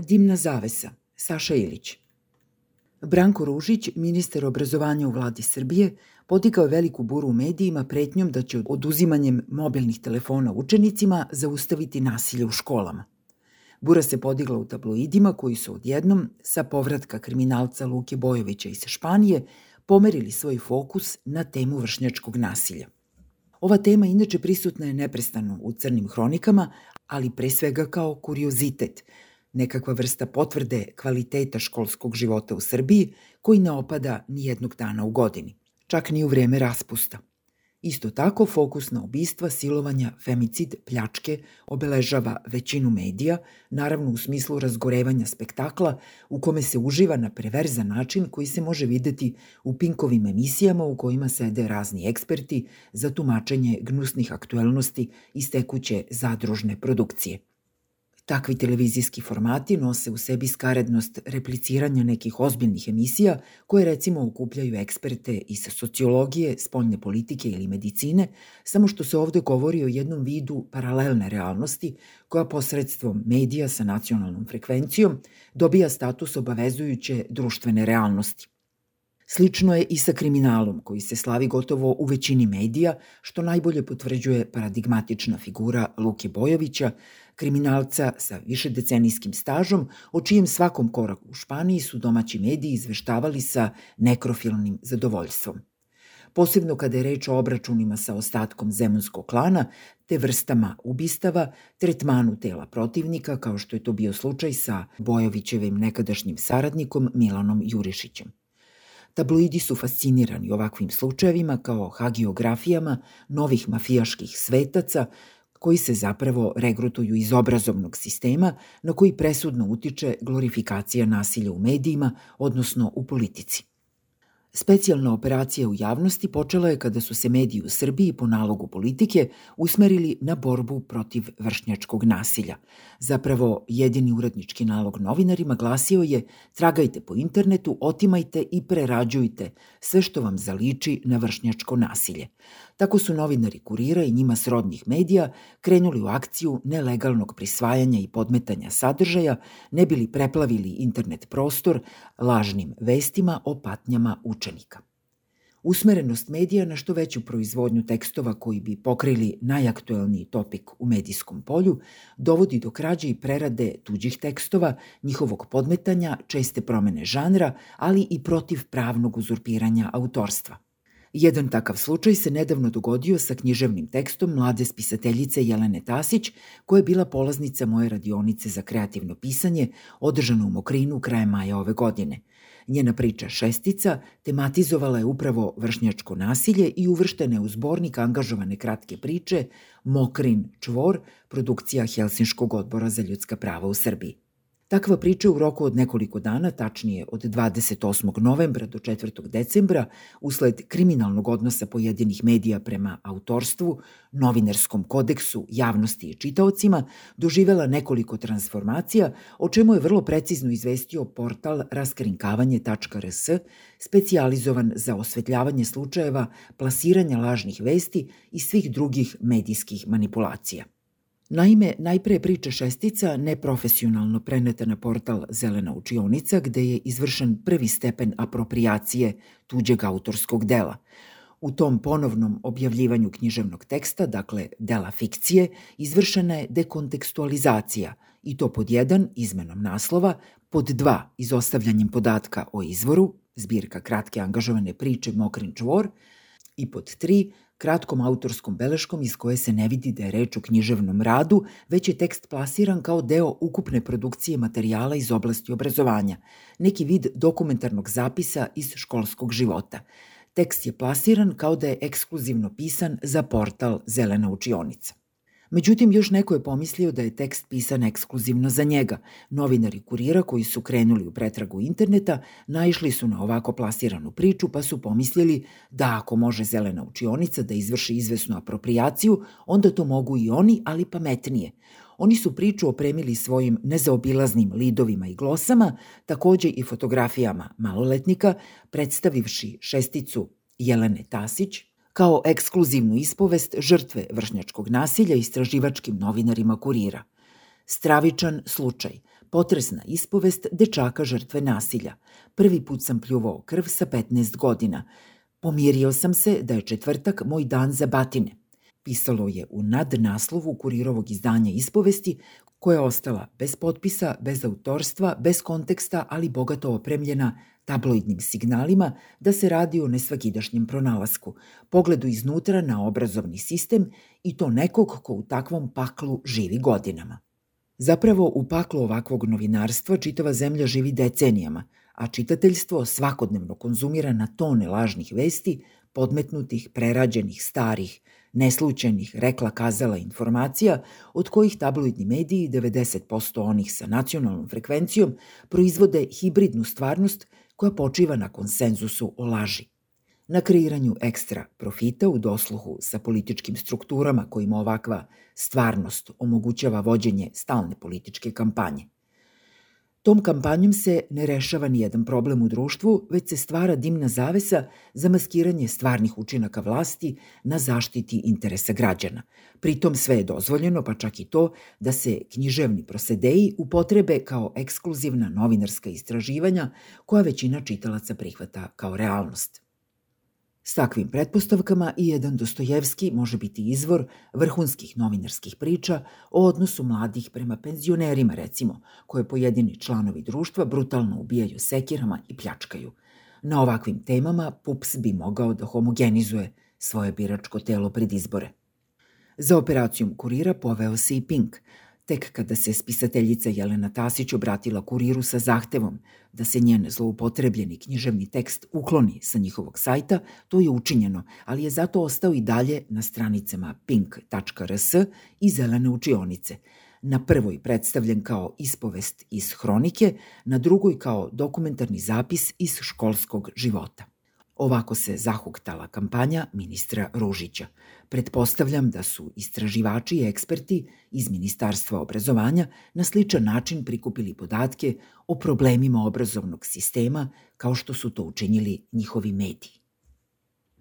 Dimna zavesa, Saša Ilić. Branko Ružić, ministar obrazovanja u vladi Srbije, podigao veliku buru u medijima pretnjom da će oduzimanjem mobilnih telefona učenicima zaustaviti nasilje u školama. Bura se podigla u tabloidima koji su odjednom, sa povratka kriminalca Luke Bojovića iz Španije, pomerili svoj fokus na temu vršnjačkog nasilja. Ova tema inače prisutna je neprestano u crnim hronikama, ali pre svega kao kuriozitet, nekakva vrsta potvrde kvaliteta školskog života u Srbiji koji ne opada ni jednog dana u godini, čak ni u vreme raspusta. Isto tako, fokus na ubistva, silovanja, femicid, pljačke obeležava većinu medija, naravno u smislu razgorevanja spektakla u kome se uživa na preverzan način koji se može videti u pinkovim emisijama u kojima sede razni eksperti za tumačenje gnusnih aktuelnosti iz tekuće zadružne produkcije. Takvi televizijski formati nose u sebi skarednost repliciranja nekih ozbiljnih emisija koje recimo okupljaju eksperte iz sociologije, spoljne politike ili medicine, samo što se ovde govori o jednom vidu paralelne realnosti koja posredstvom medija sa nacionalnom frekvencijom dobija status obavezujuće društvene realnosti. Slično je i sa kriminalom koji se slavi gotovo u većini medija, što najbolje potvrđuje paradigmatična figura Luke Bojovića, kriminalca sa višedecenijskim stažom, o čijem svakom koraku u Španiji su domaći mediji izveštavali sa nekrofilnim zadovoljstvom. Posebno kada je reč o obračunima sa ostatkom zemunskog klana, te vrstama ubistava, tretmanu tela protivnika, kao što je to bio slučaj sa Bojovićevim nekadašnjim saradnikom Milanom Jurišićem. Tabloidi su fascinirani ovakvim slučajevima kao hagiografijama novih mafijaških svetaca koji se zapravo regrutuju iz obrazovnog sistema na koji presudno utiče glorifikacija nasilja u medijima, odnosno u politici. Specijalna operacija u javnosti počela je kada su se mediji u Srbiji po nalogu politike usmerili na borbu protiv vršnjačkog nasilja. Zapravo, jedini uradnički nalog novinarima glasio je tragajte po internetu, otimajte i prerađujte sve što vam zaliči na vršnjačko nasilje. Tako su novinari kurira i njima srodnih medija krenuli u akciju nelegalnog prisvajanja i podmetanja sadržaja, ne bili preplavili internet prostor lažnim vestima o patnjama učenika. Usmerenost medija na što veću proizvodnju tekstova koji bi pokrili najaktuelniji topik u medijskom polju dovodi do krađe i prerade tuđih tekstova, njihovog podmetanja, česte promene žanra, ali i protiv pravnog uzurpiranja autorstva. Jedan takav slučaj se nedavno dogodio sa književnim tekstom mlade spisateljice Jelene Tasić, koja je bila polaznica moje radionice za kreativno pisanje, održano u Mokrinu krajem maja ove godine. Njena priča Šestica tematizovala je upravo vršnjačko nasilje i uvrštene je u zbornik angažovane kratke priče Mokrin čvor, produkcija Helsinškog odbora za ljudska prava u Srbiji. Takva priča u roku od nekoliko dana, tačnije od 28. novembra do 4. decembra, usled kriminalnog odnosa pojedinih medija prema autorstvu, novinarskom kodeksu, javnosti i čitaocima, doživela nekoliko transformacija, o čemu je vrlo precizno izvestio portal raskrinkavanje.rs, specijalizovan za osvetljavanje slučajeva plasiranja lažnih vesti i svih drugih medijskih manipulacija. Naime, najpre priča šestica neprofesionalno preneta na portal Zelena učionica gde je izvršen prvi stepen apropriacije tuđeg autorskog dela. U tom ponovnom objavljivanju književnog teksta, dakle dela fikcije, izvršena je dekontekstualizacija i to pod jedan izmenom naslova, pod dva izostavljanjem podatka o izvoru, zbirka kratke angažovane priče Mokrin čvor, i pod tri kratkom autorskom beleškom iz koje se ne vidi da je reč o književnom radu, već je tekst plasiran kao deo ukupne produkcije materijala iz oblasti obrazovanja, neki vid dokumentarnog zapisa iz školskog života. Tekst je plasiran kao da je ekskluzivno pisan za portal Zelena učionica. Međutim, još neko je pomislio da je tekst pisan ekskluzivno za njega. Novinari kurira koji su krenuli u pretragu interneta naišli su na ovako plasiranu priču pa su pomislili da ako može zelena učionica da izvrši izvesnu apropriaciju, onda to mogu i oni, ali pametnije. Oni su priču opremili svojim nezaobilaznim lidovima i glosama, takođe i fotografijama maloletnika, predstavivši šesticu Jelene Tasić, kao ekskluzivnu ispovest žrtve vršnjačkog nasilja istraživačkim novinarima kurira. Stravičan slučaj, potresna ispovest dečaka žrtve nasilja. Prvi put sam pljuvao krv sa 15 godina. Pomirio sam se da je četvrtak moj dan za batine. Pisalo je u nadnaslovu kurirovog izdanja ispovesti koja je ostala bez potpisa, bez autorstva, bez konteksta, ali bogato opremljena tabloidnim signalima da se radi o nesvakidašnjem pronalasku, pogledu iznutra na obrazovni sistem i to nekog ko u takvom paklu živi godinama. Zapravo, u paklu ovakvog novinarstva čitava zemlja živi decenijama, a čitateljstvo svakodnevno konzumira na tone lažnih vesti, podmetnutih, prerađenih, starih, neslučajnih rekla kazala informacija od kojih tabloidni mediji 90% onih sa nacionalnom frekvencijom proizvode hibridnu stvarnost koja počiva na konsenzusu o laži. Na kreiranju ekstra profita u dosluhu sa političkim strukturama kojima ovakva stvarnost omogućava vođenje stalne političke kampanje. Tom kampanjom se ne rešava ni jedan problem u društvu, već se stvara dimna zavesa za maskiranje stvarnih učinaka vlasti na zaštiti interesa građana. Pritom sve je dozvoljeno, pa čak i to da se književni prosedeji upotrebe kao ekskluzivna novinarska istraživanja koja većina čitalaca prihvata kao realnost. S takvim pretpostavkama i jedan Dostojevski može biti izvor vrhunskih novinarskih priča o odnosu mladih prema penzionerima, recimo, koje pojedini članovi društva brutalno ubijaju sekirama i pljačkaju. Na ovakvim temama PUPS bi mogao da homogenizuje svoje biračko telo pred izbore. Za operacijom kurira poveo se i Pink, Tek kada se spisateljica Jelena Tasić obratila kuriru sa zahtevom da se njen zloupotrebljeni književni tekst ukloni sa njihovog sajta, to je učinjeno, ali je zato ostao i dalje na stranicama pink.rs i zelene učionice. Na prvoj predstavljen kao ispovest iz hronike, na drugoj kao dokumentarni zapis iz školskog života. Ovako se zahuktala kampanja ministra Ružića. Pretpostavljam da su istraživači i eksperti iz Ministarstva obrazovanja na sličan način prikupili podatke o problemima obrazovnog sistema kao što su to učinili njihovi mediji.